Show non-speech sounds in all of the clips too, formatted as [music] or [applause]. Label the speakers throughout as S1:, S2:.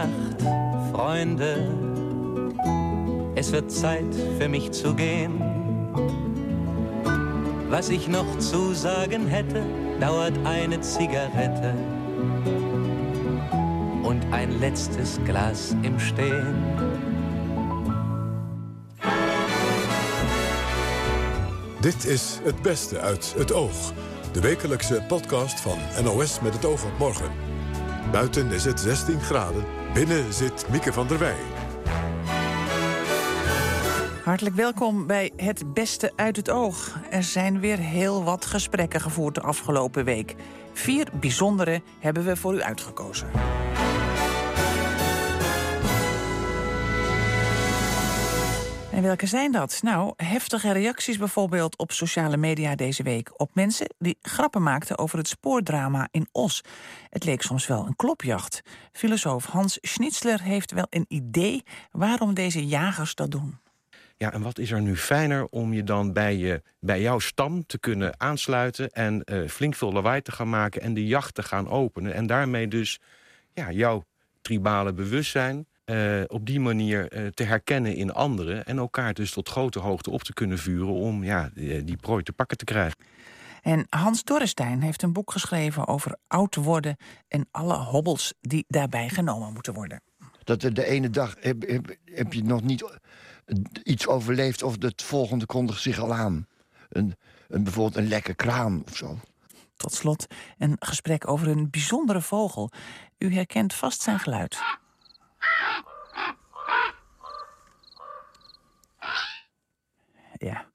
S1: Nacht, Freunde. Es wird Zeit für mich zu gehen. Was ich noch zu sagen hätte, dauert eine Zigarette und ein letztes Glas im Stehen.
S2: Dit is Het Beste uit het Oog. De wekelijkse podcast van NOS met het oog op morgen. Buiten is het 16 graden. Binnen zit Mieke van der Wij.
S3: Hartelijk welkom bij Het Beste uit het Oog. Er zijn weer heel wat gesprekken gevoerd de afgelopen week. Vier bijzondere hebben we voor u uitgekozen. En welke zijn dat? Nou, heftige reacties bijvoorbeeld op sociale media deze week. Op mensen die grappen maakten over het spoordrama in Os. Het leek soms wel een klopjacht. Filosoof Hans Schnitzler heeft wel een idee waarom deze jagers dat doen.
S4: Ja, en wat is er nu fijner om je dan bij, je, bij jouw stam te kunnen aansluiten... en uh, flink veel lawaai te gaan maken en de jacht te gaan openen... en daarmee dus ja, jouw tribale bewustzijn uh, op die manier uh, te herkennen in anderen... en elkaar dus tot grote hoogte op te kunnen vuren... om ja, die, die prooi te pakken te krijgen.
S3: En Hans Dorrestein heeft een boek geschreven over oud worden... en alle hobbels die daarbij genomen moeten worden.
S5: Dat de ene dag heb, heb, heb je nog niet iets overleefd... of het volgende kondigt zich al aan. Een, een, bijvoorbeeld een lekke kraan of zo.
S3: Tot slot een gesprek over een bijzondere vogel. U herkent vast zijn geluid. Ja.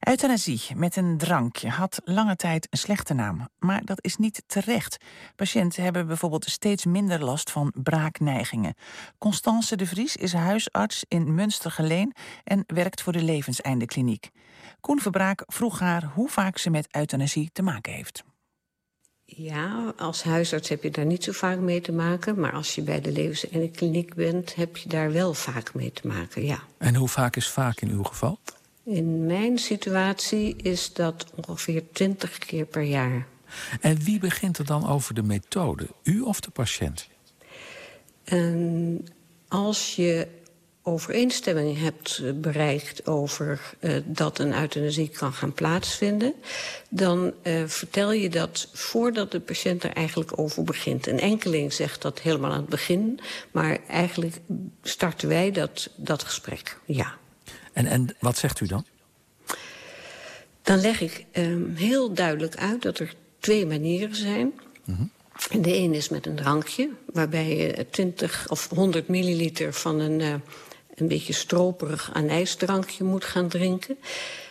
S3: Euthanasie met een drankje had lange tijd een slechte naam. Maar dat is niet terecht. Patiënten hebben bijvoorbeeld steeds minder last van braakneigingen. Constance de Vries is huisarts in Münstergeleen... en werkt voor de Levenseindekliniek. Koen Verbraak vroeg haar hoe vaak ze met euthanasie te maken heeft.
S6: Ja, als huisarts heb je daar niet zo vaak mee te maken. Maar als je bij de levenseindekliniek bent, heb je daar wel vaak mee te maken, ja.
S7: En hoe vaak is vaak in uw geval?
S6: In mijn situatie is dat ongeveer 20 keer per jaar.
S7: En wie begint er dan over de methode? U of de patiënt?
S6: En als je overeenstemming hebt bereikt over uh, dat een euthanasie kan gaan plaatsvinden... dan uh, vertel je dat voordat de patiënt er eigenlijk over begint. Een enkeling zegt dat helemaal aan het begin... maar eigenlijk starten wij dat, dat gesprek, ja.
S7: En, en wat zegt u dan?
S6: Dan leg ik um, heel duidelijk uit dat er twee manieren zijn. Mm -hmm. En de een is met een drankje, waarbij je 20 of 100 milliliter van een, een beetje stroperig anijsdrankje moet gaan drinken.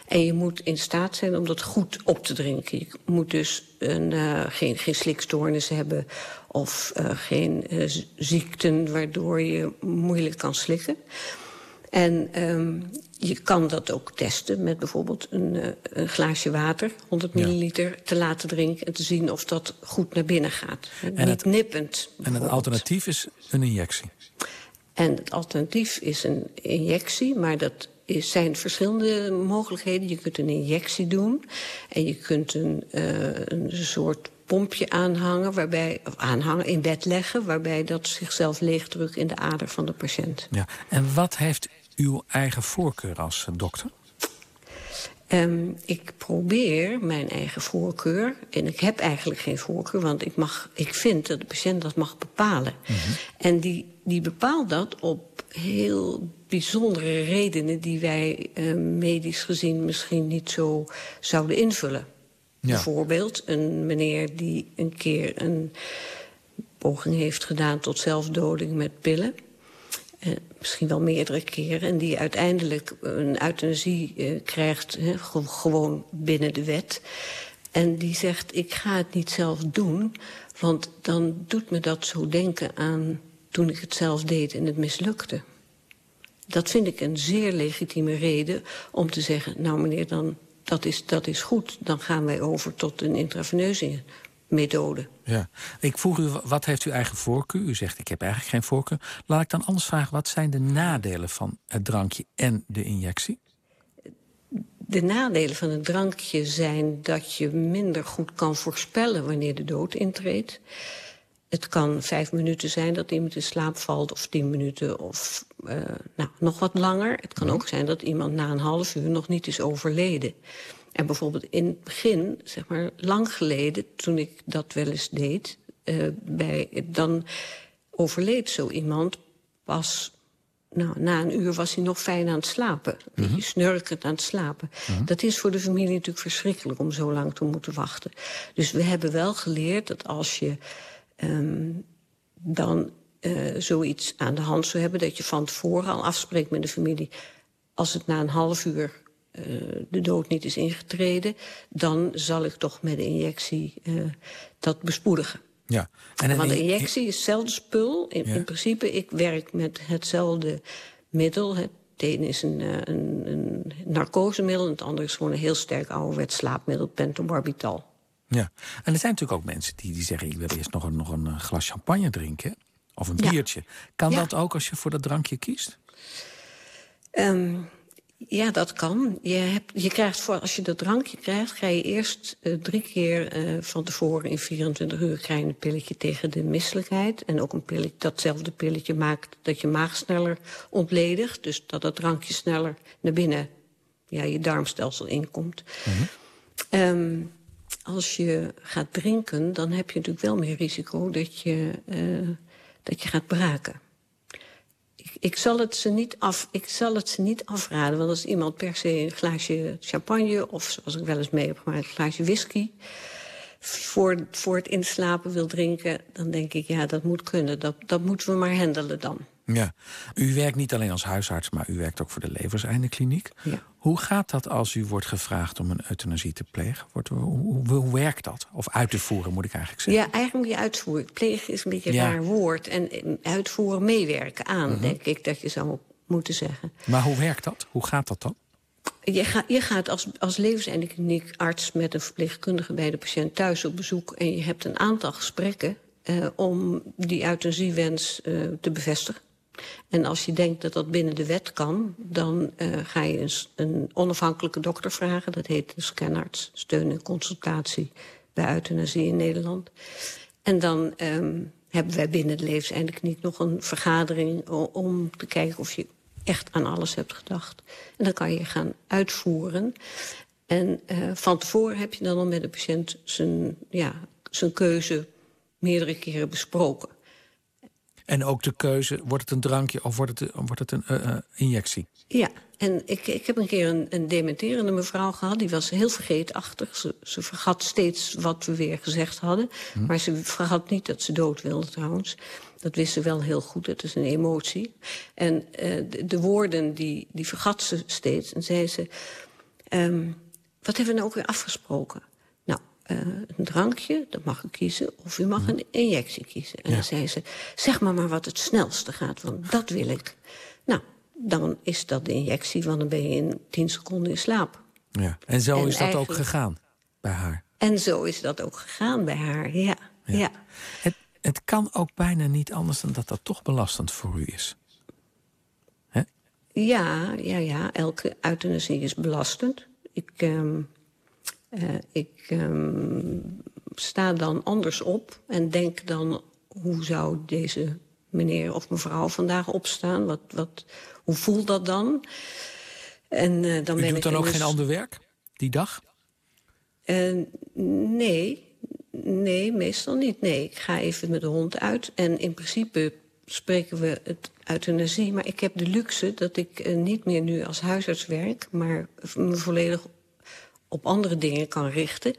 S6: En je moet in staat zijn om dat goed op te drinken. Je moet dus een, uh, geen, geen slikstoornis hebben of uh, geen uh, ziekten waardoor je moeilijk kan slikken. En um, je kan dat ook testen met bijvoorbeeld een, uh, een glaasje water, 100 milliliter, ja. te laten drinken en te zien of dat goed naar binnen gaat. En Niet het, nippend.
S7: En het alternatief is een injectie?
S6: En het alternatief is een injectie, maar dat is, zijn verschillende mogelijkheden. Je kunt een injectie doen en je kunt een, uh, een soort pompje aanhangen, waarbij, of aanhangen, in bed leggen... waarbij dat zichzelf leegdrukt in de ader van de patiënt.
S7: Ja. En wat heeft uw eigen voorkeur als dokter?
S6: Um, ik probeer mijn eigen voorkeur, en ik heb eigenlijk geen voorkeur... want ik, mag, ik vind dat de patiënt dat mag bepalen. Mm -hmm. En die, die bepaalt dat op heel bijzondere redenen... die wij uh, medisch gezien misschien niet zo zouden invullen. Ja. Bijvoorbeeld een meneer die een keer een poging heeft gedaan... tot zelfdoding met pillen... Uh, misschien wel meerdere keren... en die uiteindelijk een euthanasie uh, krijgt, gewoon binnen de wet. En die zegt, ik ga het niet zelf doen... want dan doet me dat zo denken aan toen ik het zelf deed en het mislukte. Dat vind ik een zeer legitieme reden om te zeggen... nou meneer, dan, dat, is, dat is goed, dan gaan wij over tot een intraveneuze methode.
S7: Ja. Ik vroeg u, wat heeft u eigen voorkeur? U zegt, ik heb eigenlijk geen voorkeur. Laat ik dan anders vragen, wat zijn de nadelen van het drankje en de injectie?
S6: De nadelen van het drankje zijn dat je minder goed kan voorspellen wanneer de dood intreedt. het kan vijf minuten zijn dat iemand in slaap valt, of tien minuten, of uh, nou, nog wat langer. Het kan ook zijn dat iemand na een half uur nog niet is overleden. En bijvoorbeeld in het begin, zeg maar lang geleden, toen ik dat wel eens deed, uh, bij, dan overleed zo iemand pas nou, na een uur was hij nog fijn aan het slapen. Een beetje snurkend aan het slapen. Dat is voor de familie natuurlijk verschrikkelijk om zo lang te moeten wachten. Dus we hebben wel geleerd dat als je um, dan uh, zoiets aan de hand zou hebben... dat je van tevoren al afspreekt met de familie... als het na een half uur de dood niet is ingetreden... dan zal ik toch met de injectie uh, dat bespoedigen.
S7: Ja.
S6: En Want de injectie is hetzelfde spul. In, ja. in, principe, ik werk met hetzelfde middel. Het ene is een, een, een narcosemiddel... en het andere is gewoon een heel sterk ouderwets slaapmiddel, pentobarbital.
S7: Ja, en er zijn natuurlijk ook mensen die, die zeggen... ik wil eerst nog een, nog een glas champagne drinken, of een biertje. Ja. Kan ja. dat ook als je voor dat drankje kiest?
S6: Um, ja, dat kan. Je, hebt, je krijgt voor, als je dat drankje krijgt, ga je eerst uh, drie keer uh, van tevoren in 24 uur krijg je een pilletje tegen de misselijkheid. En ook een pilletje, datzelfde pilletje maakt dat je maag sneller ontledigt. Dus dat dat drankje sneller naar binnen ja, je darmstelsel inkomt. Mm -hmm. um, als je gaat drinken, dan heb je natuurlijk wel meer risico dat je, uh, dat je gaat braken. Ik, zal het ze niet af, ik zal het ze niet afraden. Want als iemand per se een glaasje champagne... of zoals ik wel eens mee heb gemaakt, een glaasje whisky... Voor, voor het inslapen wil drinken... dan denk ik, ja, dat moet kunnen. Dat, dat moeten we maar handelen dan.
S7: Ja, u werkt niet alleen als huisarts, maar u werkt ook voor de Levenseinde-kliniek.
S6: Ja.
S7: Hoe gaat dat als u wordt gevraagd om een euthanasie te plegen? Wordt, hoe, hoe, werkt dat? Of uit te voeren, moet ik eigenlijk zeggen.
S6: Ja, eigenlijk moet je uitvoeren. Plegen is een beetje een ja. raar woord. En uitvoeren, meewerken aan, uh -huh. denk ik dat je zou moeten zeggen.
S7: Maar hoe werkt dat? Hoe gaat dat dan?
S6: Je, ga, je gaat als, als levenseindekliniek arts met een verpleegkundige bij de patiënt thuis op bezoek... en je hebt een aantal gesprekken uh, om die euthanasiewens uh, te bevestigen. En als je denkt dat dat binnen de wet kan... dan uh, ga je een, een, onafhankelijke dokter vragen. Dat heet de scanarts, steun en consultatie bij euthanasie in Nederland. En dan um, hebben wij binnen de levenseindekliniek nog een vergadering... om te kijken of je echt aan alles hebt gedacht. En dan kan je gaan uitvoeren. En uh, van tevoren heb je dan al met de patiënt zijn, ja, zijn keuze meerdere keren besproken.
S7: En ook de keuze, wordt het een drankje of wordt het, wordt het een uh, uh, injectie?
S6: Ja, en ik, ik heb een keer een, een dementerende mevrouw gehad. Die was heel vergeetachtig. Ze, ze vergat steeds wat we weer gezegd hadden. Hm. Maar ze vergat niet dat ze dood wilde trouwens. Dat wist ze wel heel goed, het is een emotie. En uh, de, de, woorden, die, die vergat ze steeds. En zei ze, um, wat hebben we nou ook weer afgesproken? Uh, een drankje, dat mag u kiezen. Of u mag een injectie kiezen. En ja. dan zei ze, zeg maar maar wat het snelste gaat, want dat wil ik. Nou, dan is dat de injectie, want dan ben je in tien seconden in slaap.
S7: Ja. En zo en is dat ook gegaan bij haar?
S6: En zo is dat ook gegaan bij haar, ja. ja. ja.
S7: Het, het kan ook bijna niet anders dan dat dat toch belastend voor u is. He?
S6: Ja, ja, ja. Elke euthanasie is belastend. Ik... Um, uh, ik um, sta dan anders op en denk dan... hoe zou deze meneer of mevrouw vandaag opstaan? Wat, wat, hoe voelt dat dan? En, uh, dan
S7: U
S6: ben
S7: doet
S6: ik
S7: dan ook
S6: dus...
S7: geen ander werk die dag?
S6: Uh, nee, nee, meestal niet. Nee, ik ga even met de hond uit. En in principe spreken we het euthanasie. Maar ik heb de luxe dat ik uh, niet meer nu als huisarts werk... maar me volledig op andere dingen kan richten.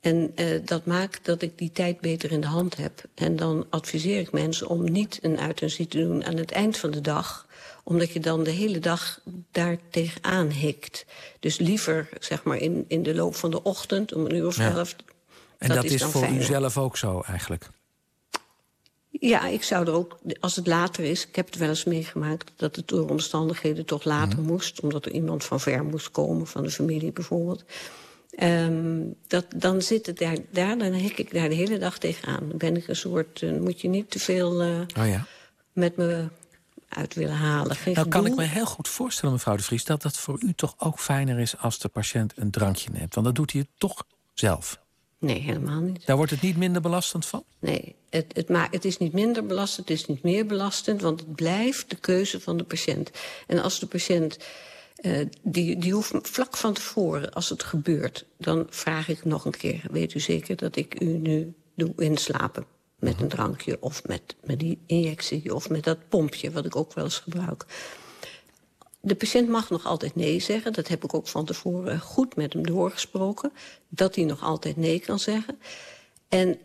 S6: En uh, dat maakt dat ik die tijd beter in de hand heb. En dan adviseer ik mensen om niet een euthanasie te doen aan het eind van de dag omdat je dan de hele dag daar tegenaan hikt. Dus liever, zeg maar, in, in de loop van de ochtend, om een uur of elf.
S7: Ja. En dat, dat is, is voor fijner. u zelf ook zo, eigenlijk?
S6: Ja, ik zou er ook, als het later is... ik heb het wel eens meegemaakt dat het door omstandigheden toch later mm. moest... omdat er iemand van ver moest komen, van de familie bijvoorbeeld... Um, dat, dan zit het daar, daar, dan hik ik daar de hele dag tegenaan. Dan ben ik een soort, uh, moet je niet te veel uh,
S7: oh ja.
S6: met me uit willen halen. Geen
S7: nou kan ik me heel goed voorstellen, mevrouw de Vries... dat dat voor u toch ook fijner is als de patiënt een drankje neemt. Want dan doet hij het toch zelf.
S6: Nee, helemaal niet.
S7: Daar wordt het niet minder belastend van?
S6: Nee, het, het, maar het is niet minder belastend, het is niet meer belastend... want het blijft de keuze van de patiënt. En als de patiënt, uh, die, die hoeft vlak van tevoren, als het gebeurt... dan vraag ik nog een keer, weet u zeker dat ik u nu doe inslapen? Met een drankje of met, met die injectie of met dat pompje... wat ik ook wel eens gebruik. De patiënt mag nog altijd nee zeggen. Dat heb ik ook van tevoren goed met hem doorgesproken. Dat hij nog altijd nee kan zeggen. En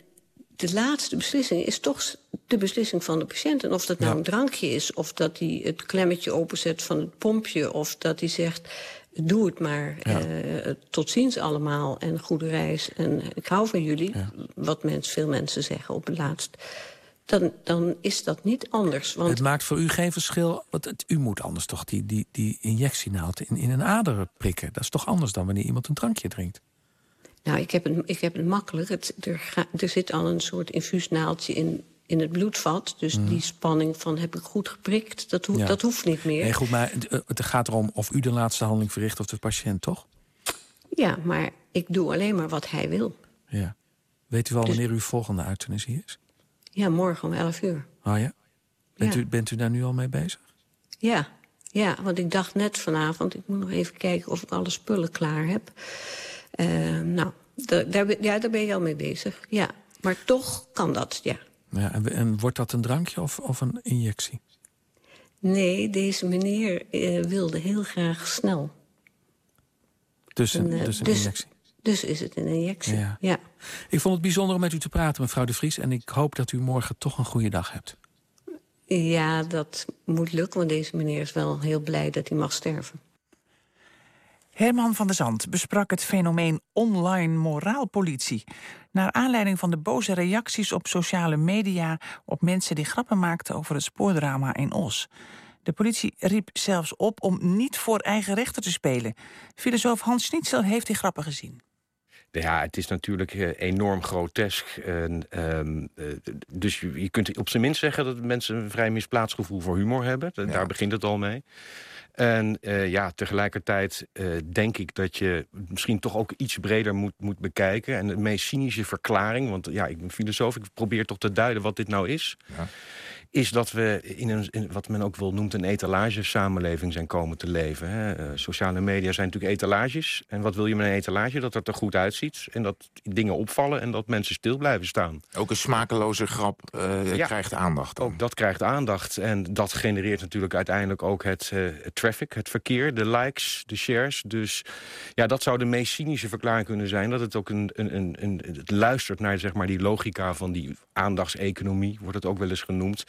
S6: de laatste beslissing is toch de beslissing van de patiënt. En of dat nou ja. een drankje is, of dat hij het klemmetje openzet van het pompje... of dat hij zegt, doe het maar, ja. uh, tot ziens allemaal en goede reis. En ik hou van jullie, ja. wat mens, veel mensen zeggen op het laatst dan, dan is dat niet anders. Want...
S7: Het maakt voor u geen verschil, want het, u moet anders toch die, die, die injectienaald in, in een ader prikken. Dat is toch anders dan wanneer iemand een drankje drinkt?
S6: Nou, ik heb het, ik heb het makkelijk. Het, er, ga, er zit al een soort infuusnaaldje in, in het bloedvat. Dus mm. die spanning van heb ik goed geprikt, dat, ho ja. dat hoeft niet meer.
S7: Nee, goed, maar het, gaat erom of u de laatste handeling verricht of de patiënt, toch?
S6: Ja, maar ik doe alleen maar wat hij wil.
S7: Ja. Weet u al dus... wanneer uw volgende euthanasie is?
S6: Ja, morgen om 11 uur.
S7: Oh ja? Bent, ja. U, bent u daar nu al mee bezig?
S6: Ja, ja, want ik dacht net vanavond... ik moet nog even kijken of ik alle spullen klaar heb. Uh, nou, daar, ja, daar ben je al mee bezig, ja. Maar toch kan dat, ja.
S7: ja en, en wordt dat een drankje of, of een injectie?
S6: Nee, deze meneer uh, wilde heel graag snel.
S7: Dus een, uh, dus een dus, injectie?
S6: Dus is het een injectie, ja. ja.
S7: Ik vond het bijzonder om met u te praten, mevrouw de Vries... en ik hoop dat u morgen toch een goede dag hebt.
S6: Ja, dat moet lukken, want deze meneer is wel heel blij dat hij mag sterven.
S3: Herman van der Zand besprak het fenomeen online moraalpolitie. Naar aanleiding van de boze reacties op sociale media... op mensen die grappen maakten over het spoordrama in Os. De politie riep zelfs op om niet voor eigen rechter te spelen. Filosoof Hans Schnitzel heeft die grappen gezien.
S4: Ja, het is natuurlijk uh, enorm grotesk. En, um, uh, dus je, je, kunt op zijn minst zeggen dat mensen een vrij misplaatst gevoel voor humor hebben. Ja. Daar begint het al mee. En uh, ja, tegelijkertijd denk ik dat je misschien toch ook iets breder moet, moet bekijken. En de meest cynische verklaring, want ja, ik ben filosoof, ik probeer toch te duiden wat dit nou is. Ja is dat we in een, in wat men ook wel noemt een etalagesamenleving zijn komen te leven. Hè. Uh, sociale media zijn natuurlijk etalages. En wat wil je met een etalage? Dat het er goed uitziet en dat dingen opvallen en dat mensen stil blijven staan.
S8: Ook een smakeloze grap uh, ja, krijgt aandacht.
S4: Ook dat krijgt aandacht. En dat genereert natuurlijk uiteindelijk ook het, uh, het traffic, het verkeer, de likes, de shares. Dus ja, dat zou de meest cynische verklaring kunnen zijn. Dat het ook een, een, een, een het luistert naar zeg maar, die logica van die aandachtseconomie, wordt het ook wel eens genoemd.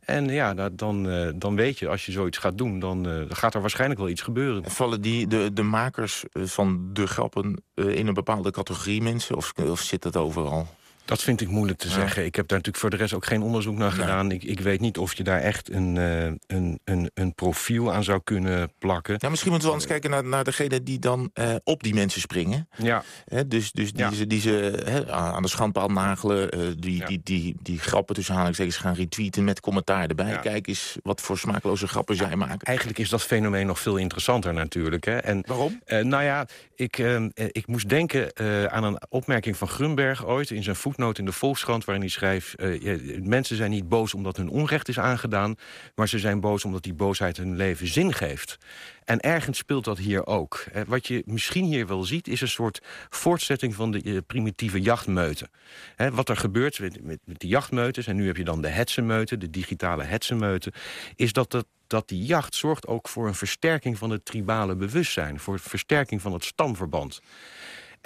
S4: En ja, dan, uh, dan weet je, als je zoiets gaat doen... dan uh, gaat er waarschijnlijk wel iets gebeuren.
S8: Vallen die, de, de makers van de grappen in een bepaalde categorie mensen? Of, of zit dat overal?
S4: Dat vind ik moeilijk te ja. zeggen. Ik heb daar natuurlijk voor de rest ook geen onderzoek naar gedaan. Nee. Ik, ik, weet niet of je daar echt een, uh, een, een, een profiel aan zou kunnen plakken.
S8: Ja, misschien moeten we eens kijken naar, naar degene die dan uh, op die mensen springen.
S4: Ja.
S8: He, dus dus die, ja. ze, die ze he, aan de schandpaal nagelen. Uh, die, ja. die, die, die grappen tussen aanhalingstekens gaan retweeten met commentaar erbij. Ja. Kijk eens wat voor smakeloze grappen zij maken.
S4: Eigenlijk is dat fenomeen nog veel interessanter natuurlijk. Hè? En,
S8: Waarom?
S4: nou ja, ik, ik moest denken aan een opmerking van Grunberg ooit in zijn voet voetnoot in de Volkskrant waarin hij schrijft... Ja, mensen zijn niet boos omdat hun onrecht is aangedaan... maar ze zijn boos omdat die boosheid hun leven zin geeft. En ergens speelt dat hier ook. Eh, wat je misschien hier wel ziet is een soort voortzetting van de uh, primitieve jachtmeuten. Wat er gebeurt met, met, met die jachtmeutes... en nu heb je dan de hetsenmeuten, de digitale hetsenmeuten... is dat dat dat die jacht zorgt ook voor een versterking van het tribale bewustzijn... voor versterking van het stamverband.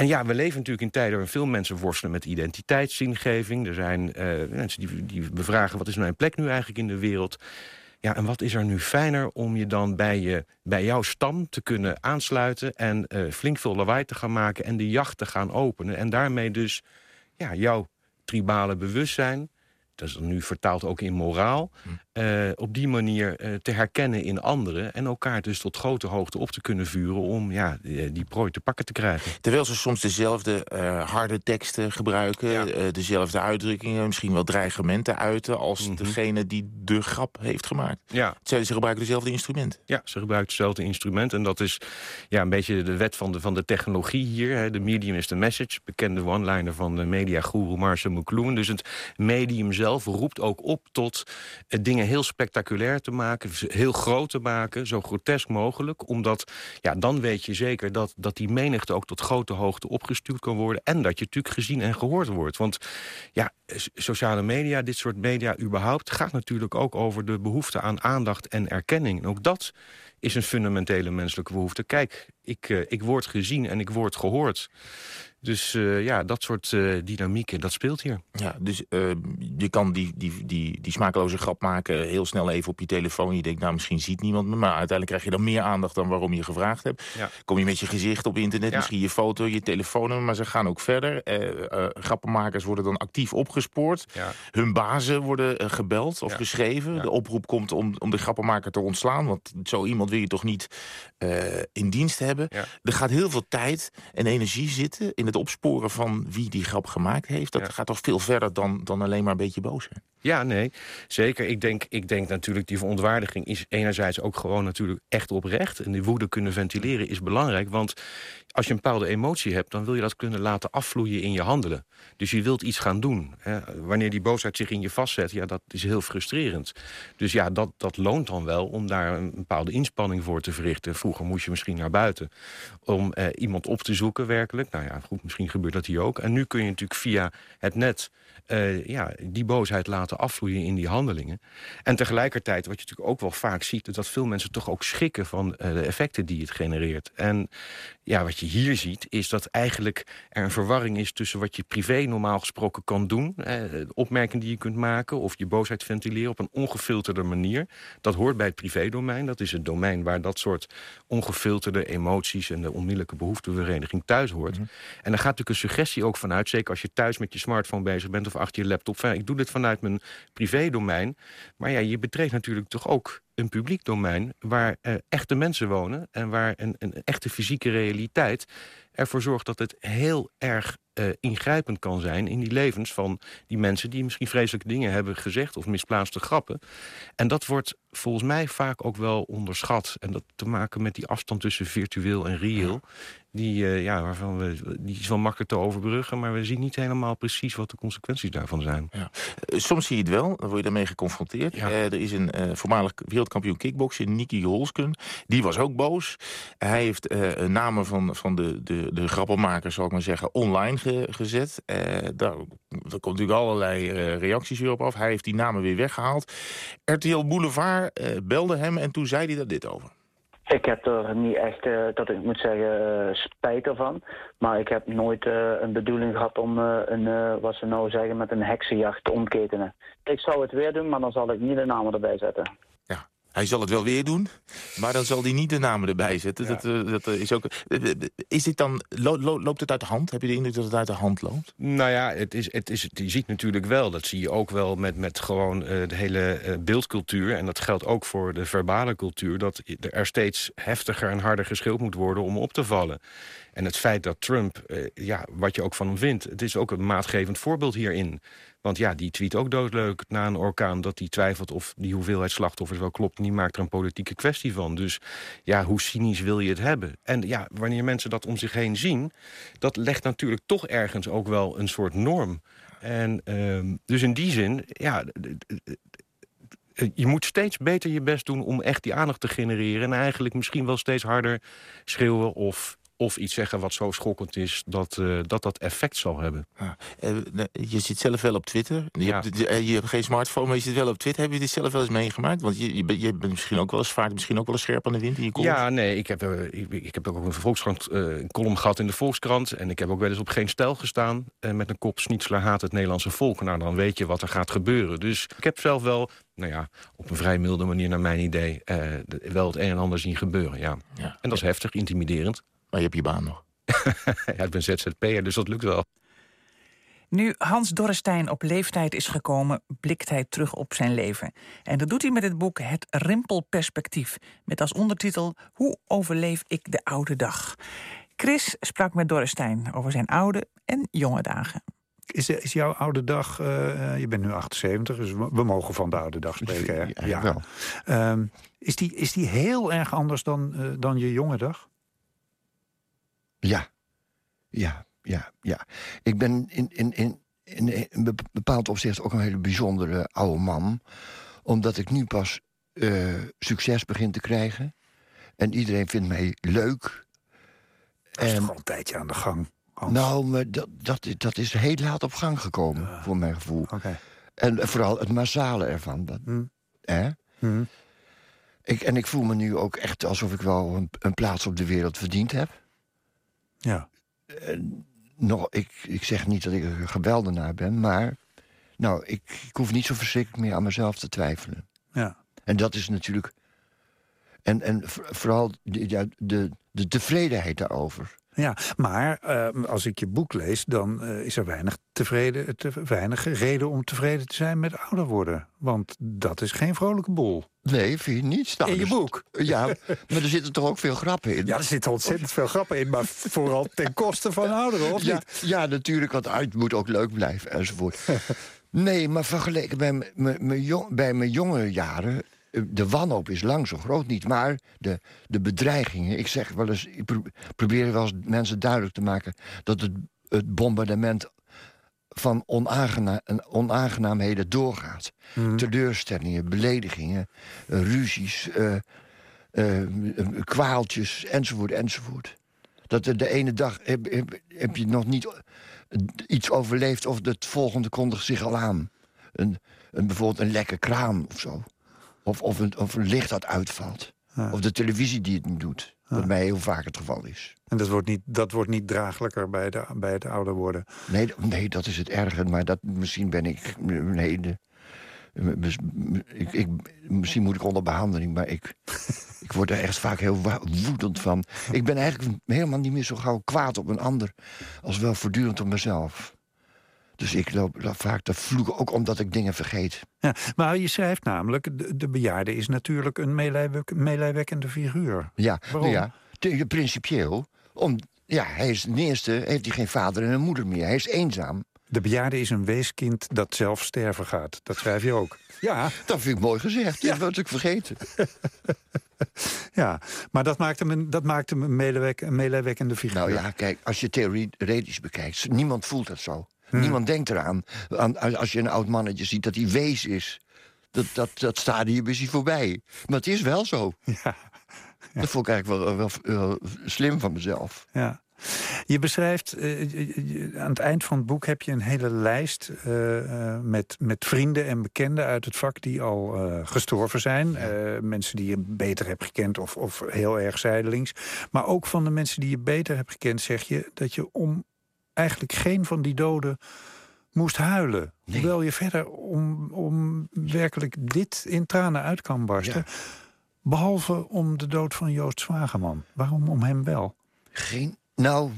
S4: En ja, we leven natuurlijk in tijden waarin veel mensen worstelen met identiteitszingeving. Er zijn uh, mensen die, die bevragen, wat is mijn plek nu eigenlijk in de wereld? Ja, en wat is er nu fijner om je dan bij, je, bij jouw stam te kunnen aansluiten... en uh, flink veel lawaai te gaan maken en de jacht te gaan openen. En daarmee dus ja, jouw tribale bewustzijn dat is nu vertaald ook in moraal...
S8: Hm.
S4: eh, op die manier eh, te herkennen in anderen... en elkaar dus tot grote hoogte op te kunnen vuren... om ja, die, die prooi te pakken te krijgen.
S8: Terwijl ze soms dezelfde eh, harde teksten gebruiken...
S4: Ja.
S8: eh, dezelfde uitdrukkingen, misschien wel dreigementen uiten... als
S4: Mhm.
S8: degene die de grap heeft gemaakt.
S4: Ja,
S8: Ze, ze gebruiken dezelfde instrumenten.
S4: Ja, ze gebruikt hetzelfde instrument. En dat is ja, een beetje de wet van de, van de technologie hier. Hè. De medium is the message. Bekende one-liner van de mediagoeroe Marshall McLuhan. Dus het medium zelf roept ook op tot eh, dingen heel spectaculair te maken. Heel groot te maken, zo grotesk mogelijk. Omdat, ja, dan weet je zeker dat, dat die menigte ook tot grote hoogte opgestuurd kan worden. En dat je natuurlijk gezien en gehoord wordt. Want ja, sociale media, dit soort media überhaupt... gaat natuurlijk ook over de behoefte aan aandacht en erkenning. En ook dat is een fundamentele menselijke behoefte. Kijk, ik, eh, ik word gezien en ik word gehoord. Dus eh, ja, dat soort eh, dynamieken, dat speelt hier.
S8: Ja, dus eh, je kan die, die, die, die smakeloze grap maken heel snel even op je telefoon. Je denkt, nou, misschien ziet niemand me. Maar uiteindelijk krijg je dan meer aandacht dan waarom je gevraagd hebt.
S4: Ja.
S8: Kom je met je gezicht op internet,
S4: Ja.
S8: misschien je foto, je telefoonnummer. Maar ze gaan ook verder. Eh, grappenmakers worden dan actief opgespoord.
S4: Ja.
S8: Hun bazen worden gebeld of geschreven. De oproep komt om, om de grappenmaker te ontslaan. Want zo iemand wil je toch niet in dienst hebben. Er gaat heel veel tijd en energie zitten in het opsporen van wie die grap gemaakt heeft. Dat
S4: Ja.
S8: gaat toch veel verder dan, dan alleen maar een beetje boos zijn.
S4: Ja, nee, zeker. Ik denk, ik denk natuurlijk die verontwaardiging is enerzijds ook gewoon natuurlijk echt oprecht. En die woede kunnen ventileren is belangrijk. Want als je een bepaalde emotie hebt, dan wil je dat kunnen laten afvloeien in je handelen. Dus je wilt iets gaan doen. Hè. Wanneer die boosheid zich in je vastzet, ja, dat is heel frustrerend. Dus ja, dat, dat loont dan wel om daar een bepaalde inspanning voor te verrichten. Vroeger moest je misschien naar buiten om eh, iemand op te zoeken werkelijk. Nou ja, goed, misschien gebeurt dat hier ook. En nu kun je natuurlijk via het net eh, ja, die boosheid laten afvloeien in die handelingen. En tegelijkertijd, wat je natuurlijk ook wel vaak ziet... is dat veel mensen toch ook schrikken van eh, de effecten die het genereert. En ja, wat je hier ziet, is dat eigenlijk er een verwarring is... tussen wat je privé normaal gesproken kan doen... De opmerkingen die je kunt maken of je boosheid ventileren... op een ongefilterde manier. Dat hoort bij het privédomein. Dat is het domein waar dat soort ongefilterde emoties... en de onmiddellijke behoeftevereniging thuis hoort. En daar gaat natuurlijk een suggestie ook vanuit... zeker als je thuis met je smartphone bezig bent of achter je laptop... ik doe dit vanuit mijn privédomein. Maar ja, je betreedt natuurlijk toch ook een publiek domein... waar eh, echte mensen wonen en waar een, een echte fysieke realiteit ervoor zorgt dat het heel erg eh, ingrijpend kan zijn in die levens van die mensen die misschien vreselijke dingen hebben gezegd of misplaatste grappen. En dat wordt volgens mij vaak ook wel onderschat. En dat te maken met die afstand tussen virtueel en reëel. Die, eh, ja, waarvan we, die is wel makkelijk te overbruggen, maar we zien niet helemaal precies wat de consequenties daarvan zijn.
S8: Eh, Soms zie je het wel, dan word je daarmee geconfronteerd.
S4: Ja.
S8: Eh, er is een voormalig wereldkampioen kickboksen, Nicky Holsken. Die was ook boos. Hij heeft namen van, van de, de, de grappenmakers, zal ik maar zeggen, online ge- gezet. Daar, daar komt natuurlijk allerlei reacties weer op af. Hij heeft die namen weer weggehaald. RTL Boulevard belde hem en toen zei hij daar dit over.
S9: Ik heb er niet echt, eh, dat ik moet zeggen, eh, spijt ervan. Maar ik heb nooit eh, een bedoeling gehad om een, wat ze nou zeggen, met een heksenjacht te ontketenen. Ik zou het weer doen, maar dan zal ik niet de namen erbij zetten.
S8: Ja, hij zal het wel weer doen, maar dan zal hij niet de namen erbij zetten. Dat, eh, dat eh, is ook. Is dit dan lo- lo- loopt het uit de hand? Heb je de indruk dat het uit de hand loopt?
S4: Nou ja, het is, het is, je ziet natuurlijk wel, dat zie je ook wel met, met gewoon eh, de hele beeldcultuur. En dat geldt ook voor de verbale cultuur. Dat er steeds heftiger en harder geschild moet worden om op te vallen. En het feit dat Trump, eh, ja, wat je ook van hem vindt... het is ook een maatgevend voorbeeld hierin. Want ja, die tweet ook doodleuk na een orkaan... dat hij twijfelt of die hoeveelheid slachtoffers wel klopt. Die maakt er een politieke kwestie van. Dus ja, hoe cynisch wil je het hebben? En ja, wanneer mensen dat om zich heen zien... dat legt natuurlijk toch ergens ook wel een soort norm. En ehm, dus in die zin, ja... Je moet steeds beter je best doen om echt die aandacht te genereren... en eigenlijk misschien wel steeds harder schreeuwen of, of iets zeggen wat zo schokkend is... dat eh, dat, dat effect zal hebben.
S8: Ja. Eh, nou, je zit zelf wel op Twitter. Je,
S4: Ja.
S8: hebt, eh, je hebt geen smartphone, maar je zit wel op Twitter. Heb je dit zelf wel eens meegemaakt? Want je, je, bent- je bent misschien ook wel eens vaart, misschien ook wel eens scherp aan de wind in je.
S4: Ja, nee, ik heb, ik, ik heb ook een Volkskrant een column gehad in de Volkskrant. En ik heb ook wel eens op geen stijl gestaan. met een kop Schnitzler haat het Nederlandse volk. Nou, dan weet je wat er gaat gebeuren. Dus ik heb zelf wel, nou ja, op een vrij milde manier naar mijn idee... eh, de- wel het een en ander zien gebeuren, ja.
S8: Ja.
S4: En dat is heftig, intimiderend.
S8: Maar je hebt je baan nog. [laughs]
S4: ja, ik ben ZZP'er, dus dat lukt wel.
S3: Nu Hans Dorrestein op leeftijd is gekomen, blikt hij terug op zijn leven. En dat doet hij met het boek Het Rimpelperspectief. Met als ondertitel Hoe overleef ik de oude dag? Chris sprak met Dorrestein over zijn oude en jonge dagen.
S10: Is, is jouw oude dag, eh, je bent nu 78, dus we, mogen van de oude dag spreken. Hè?
S5: Ja, wel.
S10: Ehm, is, die, is die heel erg anders dan, eh, dan je jonge dag?
S5: Ja, ja, ja, ja. Ik ben in, in, in, in een be- bepaald opzicht ook een hele bijzondere oude man. Omdat ik nu pas eh, succes begin te krijgen. En iedereen vindt mij leuk.
S10: Dat is
S5: En-
S10: toch al een tijdje aan de gang, Hans?
S5: Nou, maar dat, dat, dat is heel laat op gang gekomen, voor mijn gevoel.
S10: Oké.
S5: En vooral het massale ervan. Dat,
S10: Hm.
S5: hè?
S10: Hm.
S5: Ik, en ik voel me nu ook echt alsof ik wel een, een plaats op de wereld verdiend heb.
S10: Ja.
S5: nog, ik, ik zeg niet dat ik een geweldenaar ben, maar nou, ik, ik hoef niet zo verschrikkelijk meer aan mezelf te twijfelen.
S10: Ja.
S5: En dat is natuurlijk. En, en vooral de, ja, de, de tevredenheid daarover.
S10: Ja, maar eh, als ik je boek lees, dan eh, is er weinig, tevreden, te, weinig reden om tevreden te zijn met ouder worden. Want dat is geen vrolijke boel.
S5: Nee, vind je niet? Nou,
S10: In je
S5: dus-
S10: boek?
S5: Ja, maar er zitten toch ook veel grappen in?
S10: Ja, er zitten ontzettend veel grappen in, maar vooral ten koste van ouderen, of
S5: ja,
S10: niet?
S5: ja, natuurlijk, want het moet ook leuk blijven enzovoort. [laughs] nee, maar vergeleken bij, mijn jong- bij mijn jonge jaren... De wanhoop is lang zo groot niet, maar de, de bedreigingen... Ik zeg wel eens, ik pro- probeer wel eens mensen duidelijk te maken... dat het, het bombardement van onaangena onaangenaamheden doorgaat. Teleurstellingen, beledigingen, eh, ruzies, eh, m- kwaaltjes, enzovoort, enzovoort. Dat de, de ene dag heb, heb, heb je nog niet iets overleefd... of het volgende kondigt zich al aan. Een, een, bijvoorbeeld een lekke kraan of zo. Of, of, een, of een licht dat uitvalt.
S10: Ja.
S5: Of de televisie die het niet doet. Wat mij heel vaak het geval is.
S10: En dat wordt niet, dat wordt niet draaglijker bij, de, bij het ouder worden.
S5: Nee, nee, dat is het erge. Maar dat, misschien ben ik... Nee, de, ik, ik, misschien moet ik onder behandeling, maar ik, [laughs] ik word er echt vaak heel woedend van. Ik ben eigenlijk helemaal niet meer zo gauw kwaad op een ander... als wel voortdurend op mezelf. Dus ik loop, loop vaak te vloeken, ook omdat ik dingen vergeet.
S10: Ja, maar je schrijft namelijk, de, de bejaarde is natuurlijk een meelijwek- meelijwekkende figuur.
S5: Ja,
S10: Waarom?
S5: ja te- principieel. Om, ja, hij is ten eerste heeft hij geen vader en een moeder meer. Hij is eenzaam.
S10: De bejaarde is een weeskind dat zelf sterven gaat. Dat schrijf je ook. Ja, [laughs]
S5: Dat vind ik mooi gezegd. Dat was ik vergeten. [laughs]
S10: ja. maar dat maakt hem een, dat maakt hem een, figuur.
S5: Nou ja, kijk, als je theoretisch bekijkt, niemand voelt dat zo. Niemand denkt eraan. Aan, als je een oud mannetje ziet dat hij wees is. Dat, dat, dat stadium is hij voorbij. Maar het is wel zo. [laughs]
S10: Ja.
S5: Dat vond ik eigenlijk wel, wel, wel slim van mezelf.
S10: Ja. Je beschrijft, eh, je- aan het eind van het boek heb je een hele lijst eh, eh, met, met vrienden en bekenden uit het vak die al gestorven zijn. Eh, mensen die je beter hebt gekend of, of heel erg zijdelings. Maar ook van de mensen die je beter hebt gekend zeg je dat je om eigenlijk geen van die doden moest huilen. Hoewel je verder om, om werkelijk dit in tranen uit kan barsten. Behalve om de dood van Joost Zwageman. Waarom om hem wel?
S5: Geen, nou,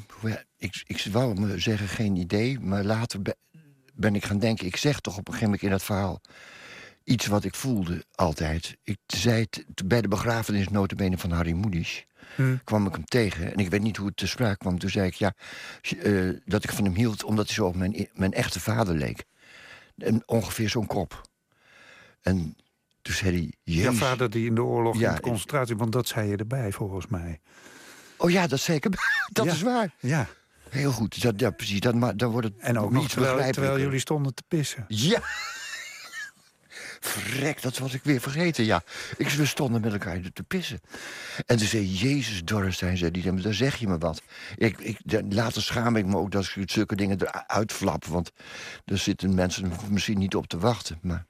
S5: ik, ik wou me zeggen geen idee. Maar later be- ben ik gaan denken. Ik zeg toch op een gegeven moment in dat verhaal iets wat ik voelde altijd. Ik zei het bij de begrafenis notabene van Harry Moedisch. Kwam ik hem tegen. En ik weet niet hoe het te sprake kwam. Toen zei ik ja, eh, dat ik van hem hield omdat hij zo op mijn, mijn echte vader leek. En ongeveer zo'n kop. En toen zei hij...
S10: Jouw
S5: Jezus.
S10: vader die in de oorlog
S5: Ja,
S10: in de concentratie... want dat zei je erbij, volgens mij.
S5: Oh ja, dat zeker. [laughs] Dat
S10: Ja.
S5: is waar.
S10: Ja,
S5: Heel goed. Dat, ja, precies. Dat, ma- dan wordt het
S10: en ook
S5: niet
S10: nog terwijl, terwijl jullie stonden te pissen.
S5: Ja! Vrek, dat was ik weer vergeten, ja. Ik, we stonden met elkaar te pissen. En toen zei Jezus Dorrestein, zei die, daar zeg je me wat. Ik, ik, later schaam ik me ook dat ik zulke dingen eruit flap... want er zitten mensen misschien niet op te wachten. Maar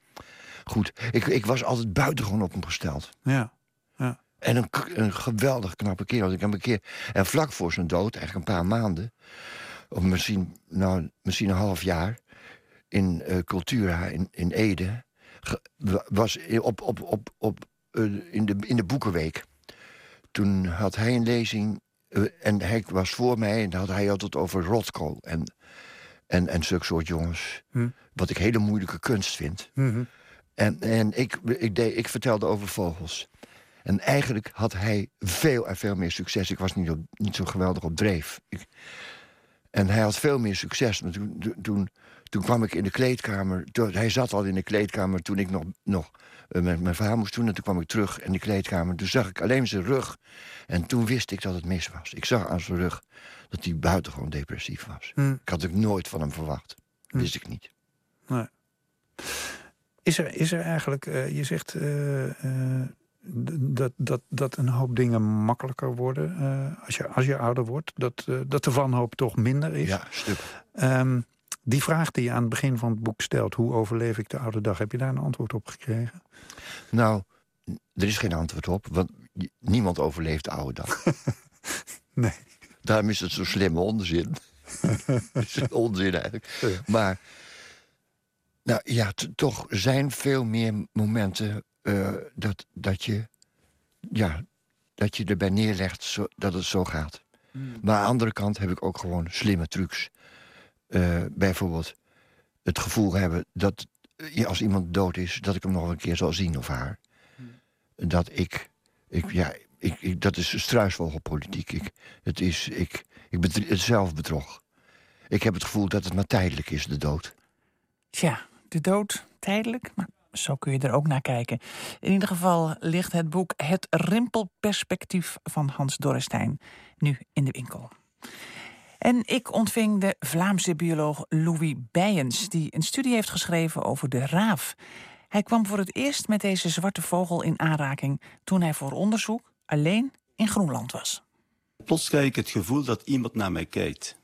S5: goed, ik, ik was altijd buitengewoon op hem gesteld.
S10: Ja, ja.
S5: En een geweldig knappe kerel. Ik heb een keer, en vlak voor zijn dood, eigenlijk een paar maanden... of misschien, nou, misschien een half jaar... in eh, Cultura in, in Ede... was op, op, op, op, eh, in, de, in de Boekenweek. Toen had hij een lezing... eh, en hij was voor mij en had hij had het over Rothko. En, En, en zulke soort jongens.
S10: Hm.
S5: Wat ik hele moeilijke kunst vind.
S10: Mhm.
S5: En, en ik, ik, deed, ik vertelde over vogels. En eigenlijk had hij veel en veel meer succes. Ik was niet, op, niet zo geweldig op dreef. Ik, en hij had veel meer succes. Maar toen, toen- toen, kwam ik in de kleedkamer. toen- hij zat al in de kleedkamer toen ik nog, nog eh, met mijn vader moest doen. En toen kwam ik terug in de kleedkamer. Toen zag ik alleen zijn rug. En toen wist ik dat het mis was. Ik zag aan zijn rug dat hij buitengewoon depressief was.
S10: Hm.
S5: Ik had het nooit van hem verwacht. Wist ik niet.
S10: Nee. Is er, is er eigenlijk, eh, je zegt eh, dat, dat, dat een hoop dingen makkelijker worden als, je, als je ouder wordt? Dat, dat de wanhoop toch minder is?
S5: Ja, stuk.
S10: Ehm, die vraag die je aan het begin van het boek stelt, hoe overleef ik de oude dag? Heb je daar een antwoord op gekregen?
S5: Nou, er is geen antwoord op, want niemand overleeft de oude dag. [laughs]
S10: Nee.
S5: Daarom is het zo slimme onzin. [laughs] Het is onzin eigenlijk.
S10: Ja.
S5: Maar, nou ja, toch er zijn veel meer momenten eh, dat, dat, je, ja, dat je erbij neerlegt zo, dat het zo gaat. Maar aan de andere kant heb ik ook gewoon slimme trucs. Eh, bijvoorbeeld het gevoel hebben dat eh, ja, als iemand dood is, dat ik hem nog een keer zal zien of haar. Dat ik, ik ja, ik, ik- dat is struisvogelpolitiek. Ik, het is, ik, ik het zelfbedrog. Ik heb het gevoel dat het maar tijdelijk is, de dood.
S3: Tja, de dood tijdelijk, maar zo kun je er ook naar kijken. In ieder geval ligt het boek Het Rimpelperspectief van Hans Dorrestein nu in de winkel. En ik ontving de Vlaamse bioloog Louis Bijens, die een studie heeft geschreven over de raaf. Hij kwam voor het eerst met deze zwarte vogel in aanraking toen hij voor onderzoek alleen in Groenland was.
S11: Plots krijg ik het gevoel dat iemand naar mij kijkt.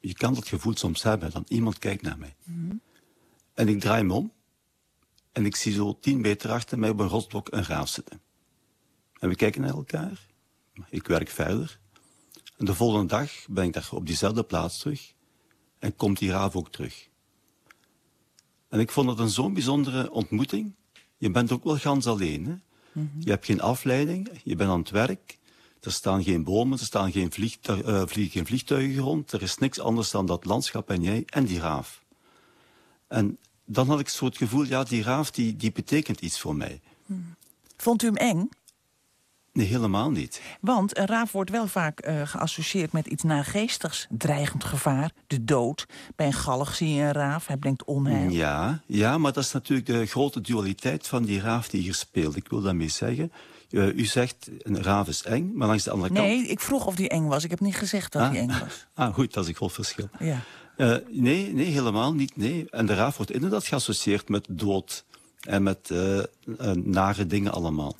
S11: Je kan dat gevoel soms hebben, dat iemand kijkt naar mij. En ik draai me om en ik zie zo tien meter achter mij op een rotsblok een raaf zitten. En we kijken naar elkaar. Ik werk verder. En de volgende dag ben ik daar op diezelfde plaats terug en komt die raaf ook terug. En ik vond het een zo'n bijzondere ontmoeting. Je bent ook wel gans alleen. Hè? Je hebt geen afleiding, je bent aan het werk. Er staan geen bomen, er staan geen vliegtu- eh, vliegen geen vliegtuigen rond. Er is niks anders dan dat landschap en jij en die raaf. En dan had ik zo het gevoel, ja, die raaf die, die betekent iets voor mij.
S3: Vond u hem eng?
S11: Nee, helemaal niet.
S3: Want een raaf wordt wel vaak eh, geassocieerd met iets naargeestigs. Dreigend gevaar, de dood. Bij een galg zie je een raaf, hij brengt onheil.
S11: Ja, ja, maar dat is natuurlijk de grote dualiteit van die raaf die hier speelt. Ik wil daarmee zeggen, eh, u zegt een raaf is eng, maar langs de andere kant...
S3: Nee, ik vroeg of die eng was. Ik heb niet gezegd dat
S11: Ah.
S3: hij eng [laughs] was.
S11: Ah, goed, dat is een groot verschil.
S3: Ja.
S11: Eh, nee, nee, helemaal niet. Nee. En de raaf wordt inderdaad geassocieerd met dood en met nare dingen allemaal.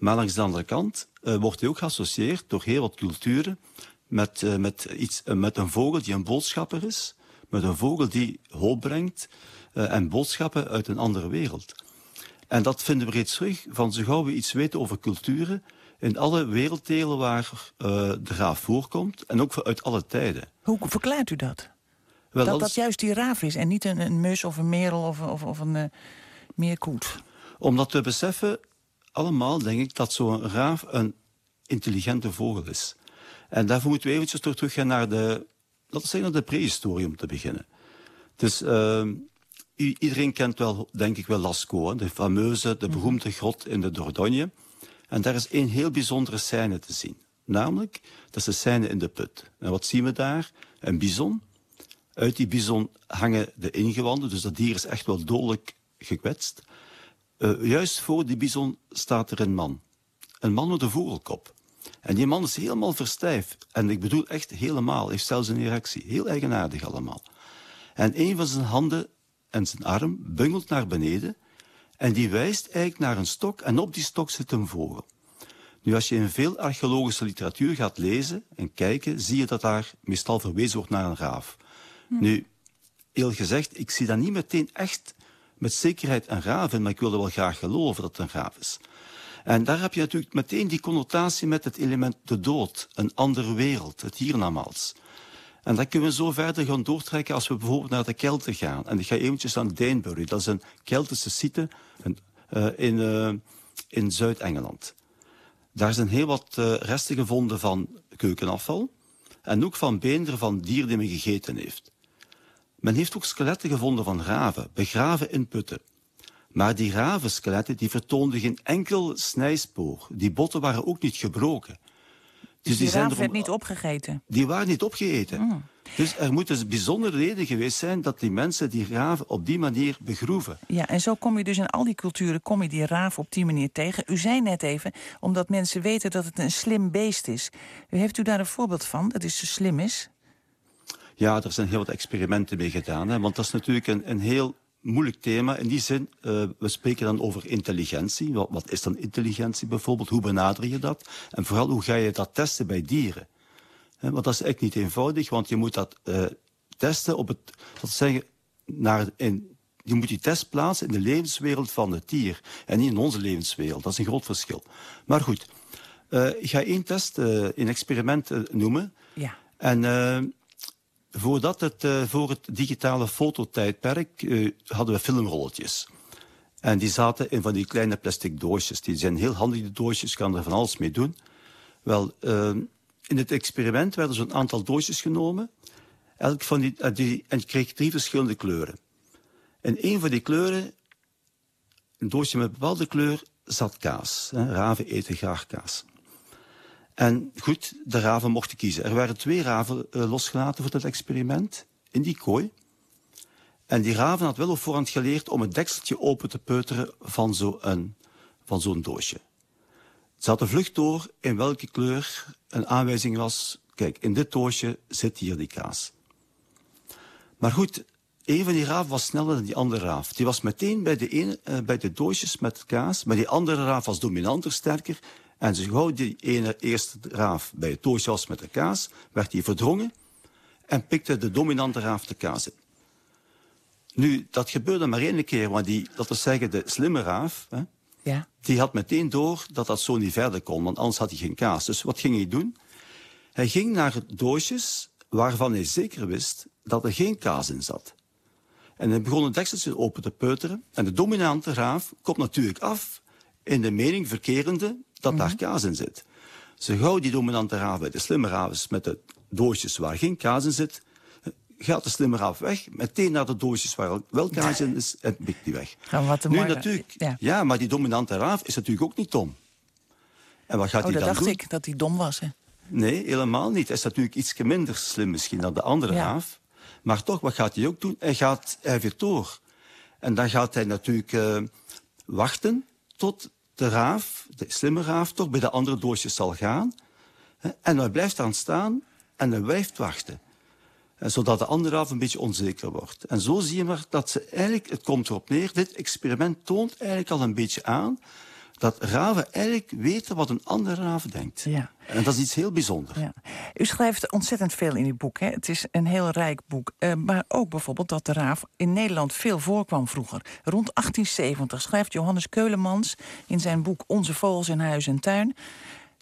S11: Maar langs de andere kant eh, wordt hij ook geassocieerd door heel wat culturen met, eh, met, iets, eh, met een vogel die een boodschapper is, met een vogel die hoop brengt en boodschappen uit een andere wereld. En dat vinden we reeds terug van zo gauw we iets weten over culturen in alle werelddelen waar de raaf voorkomt en ook uit alle tijden.
S3: Hoe verklaart u dat?
S11: Wel,
S3: dat dat juist die raaf is en niet een, een mus of een merel of, of, of een meerkoet.
S11: Omdat we beseffen, allemaal denk ik, dat zo'n raaf een intelligente vogel is. En daarvoor moeten we eventjes toch teruggaan naar de, laten we zeggen, naar de prehistorie om te beginnen. Dus eh, i- iedereen kent wel, denk ik wel, Lascaux, hè, de fameuze, de beroemde grot in de Dordogne. En daar is één heel bijzondere scène te zien. Namelijk, dat is de scène in de put. En wat zien we daar? Een bison. Uit die bison hangen de ingewanden, dus dat dier is echt wel dodelijk gekwetst. Eh, juist voor die bison staat er een man. Een man met een vogelkop. En die man is helemaal verstijfd. En ik bedoel echt helemaal. Heeft zelfs een erectie. Heel eigenaardig allemaal. En een van zijn handen en zijn arm bungelt naar beneden. En die wijst eigenlijk naar een stok. En op die stok zit een vogel. Nu, als je in veel archeologische literatuur gaat lezen en kijken, zie je dat daar meestal verwezen wordt naar een raaf. Nu, heel gezegd, ik zie daar niet meteen echt met zekerheid een raaf in, maar ik wil er wel graag geloven dat het een raaf is. En daar heb je natuurlijk meteen die connotatie met het element de dood, een andere wereld, het hiernamaals. En dat kunnen we zo verder gaan doortrekken als we bijvoorbeeld naar de Kelten gaan. En ik ga eventjes aan Danebury, dat is een Keltische site eh, in, eh, in Zuid-Engeland. Daar zijn heel wat eh, resten gevonden van keukenafval en ook van beenderen van dier die men gegeten heeft. Men heeft ook skeletten gevonden van raven, begraven in putten. Maar die ravenskeletten die vertoonden geen enkel snijspoor. Die botten waren ook niet gebroken.
S3: Dus die,
S11: zijn
S3: raaf
S11: erom-
S3: werd niet opgegeten.
S11: Die waren niet opgegeten.
S3: Mm.
S11: Dus er moet dus bijzondere reden geweest zijn dat die mensen die raven op die manier begroeven.
S3: Ja, en zo kom je dus in al die culturen kom je die raaf op die manier tegen. U zei net even, omdat mensen weten dat het een slim beest is. Heeft u daar een voorbeeld van, dat het zo slim is?
S11: Ja, er zijn heel wat experimenten mee gedaan. Hè, want dat is natuurlijk een, een heel moeilijk thema. In die zin, eh, we spreken dan over intelligentie. Wat, wat is dan intelligentie bijvoorbeeld? Hoe benader je dat? En vooral, hoe ga je dat testen bij dieren? Want dat is echt niet eenvoudig, want je moet dat eh, testen op het... Dat zeggen, naar, in, je moet die test plaatsen in de levenswereld van het dier. En niet in onze levenswereld. Dat is een groot verschil. Maar goed, eh, ik ga één test, een experiment noemen.
S3: Ja.
S11: En voordat het, eh, voor het digitale fototijdperk eh, hadden we filmrolletjes. En die zaten in van die kleine plastic doosjes. Die zijn heel handig, die doosjes, kan er van alles mee doen. Wel, eh, in het experiment werden zo'n aantal doosjes genomen. Elk van die, eh, die, en je kreeg drie verschillende kleuren. In een van die kleuren, een doosje met een bepaalde kleur, zat kaas. Raven eten graag kaas. En goed, de raven mochten kiezen. Er werden twee raven eh, losgelaten voor dat experiment, in die kooi. En die raven had wel op voorhand geleerd om het dekseltje open te peuteren van zo'n doosje. Ze hadden vlucht door in welke kleur een aanwijzing was. Kijk, in dit doosje zit hier die kaas. Maar goed, een van die raven was sneller dan die andere raaf. Die was meteen bij de, ene, eh, bij de doosjes met kaas, maar die andere raaf was dominanter, sterker. En zo gauw die ene eerste raaf bij het doosje was met de kaas, werd hij verdrongen en pikte de dominante raaf de kaas in. Nu, dat gebeurde maar één keer, want die, dat zeggen, de slimme raaf, hè,
S3: Ja.
S11: die had meteen door dat dat zo niet verder kon, want anders had hij geen kaas. Dus wat ging hij doen? Hij ging naar doosjes waarvan hij zeker wist dat er geen kaas in zat. En hij begon het dekseltje open te peuteren. En de dominante raaf komt natuurlijk af in de mening verkerende dat daar kaas in zit. Zo gauw die dominante raaf bij de slimme raaf is met de doosjes waar geen kaas in zit, gaat de slimme raaf weg, meteen naar de doosjes waar wel kaas in is en pikt die weg.
S3: Wat een
S11: nu natuurlijk,
S3: ja.
S11: ja. maar die dominante raaf is natuurlijk ook niet dom. En wat gaat
S3: Oh,
S11: hij
S3: dat
S11: dan
S3: dacht
S11: doen?
S3: ik, dat hij dom was. Hè?
S11: Nee, helemaal niet. Hij is natuurlijk iets minder slim misschien dan de andere
S3: Ja.
S11: raaf. Maar toch, wat gaat hij ook doen? Hij gaat hij weer door. En dan gaat hij natuurlijk eh, wachten tot de raaf, de slimme raaf, toch bij de andere doosjes zal gaan. En hij blijft dan staan en hij blijft wachten. En zodat de andere raaf een beetje onzeker wordt. En zo zie je maar dat ze eigenlijk, het komt erop neer, dit experiment toont eigenlijk al een beetje aan dat raven eigenlijk weten wat een andere raaf denkt.
S3: Ja.
S11: En dat is iets heel bijzonders.
S3: Ja. U schrijft ontzettend veel in uw boek. Hè? Het is een heel rijk boek. Eh, maar ook bijvoorbeeld dat de raaf in Nederland veel voorkwam vroeger. Rond 1870 schrijft Johannes Keulemans in zijn boek Onze vogels in huis en tuin...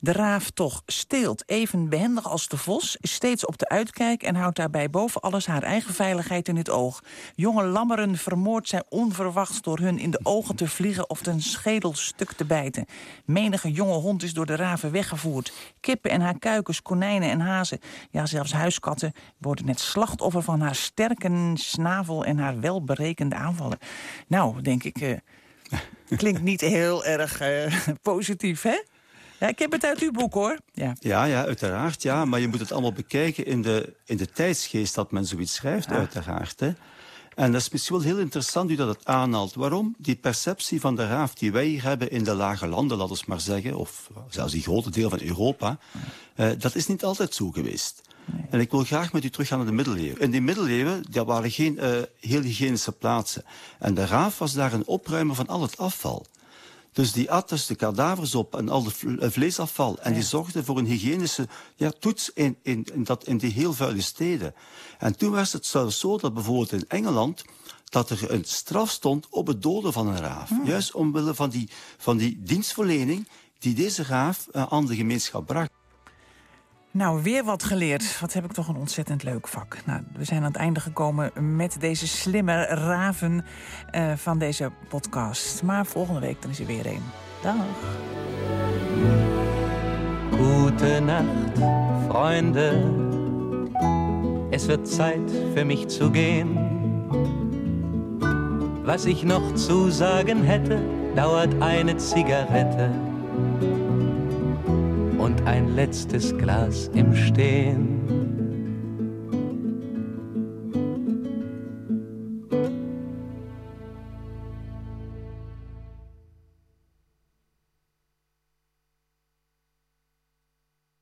S3: De raaf toch steelt, even behendig als de vos, is steeds op de uitkijk en houdt daarbij boven alles haar eigen veiligheid in het oog. Jonge lammeren vermoordt zij onverwachts door hun in de ogen te vliegen of een schedel stuk te bijten. Menige jonge hond is door de raven weggevoerd. Kippen en haar kuikens, konijnen en hazen, ja zelfs huiskatten worden net slachtoffer van haar sterke snavel en haar welberekende aanvallen. Nou, denk ik, eh, klinkt niet heel erg eh, positief, hè? Ja, ik heb het uit uw boek, hoor. Ja.
S11: Ja, ja, uiteraard. Ja, maar je moet het allemaal bekijken in de, in de tijdsgeest dat men zoiets schrijft, uiteraard. Hè. En dat is misschien wel heel interessant u dat het aanhaalt. Waarom? Die perceptie van de raaf die wij hier hebben in de lage landen, laten we maar zeggen, of zelfs die grote deel van Europa, eh, dat is niet altijd zo geweest. En ik wil graag met u teruggaan naar de middeleeuwen. In die middeleeuwen daar waren geen eh, heel hygiënische plaatsen. En de raaf was daar een opruimer van al het afval. Dus die at dus de kadavers op en al het eh, vleesafval. En die zorgde voor een hygiënische ja, toets in, in, in, dat, in die heel vuile steden. En toen was het zelfs zo dat bijvoorbeeld in Engeland dat er een straf stond op het doden van een raaf. Juist omwille van die, van die dienstverlening die deze raaf eh, aan de gemeenschap bracht.
S3: Nou, weer wat geleerd. Wat heb ik toch een ontzettend leuk vak. Nou, we zijn aan het einde gekomen met deze slimme raven eh, van deze podcast. Maar volgende week dan is er weer een. Dag.
S1: Gute Nacht, Freunde. Es wird Zeit für mich zu gehen. Was ich noch zu sagen hätte, dauert eine Zigarette und ein letztes Glas im Stehen.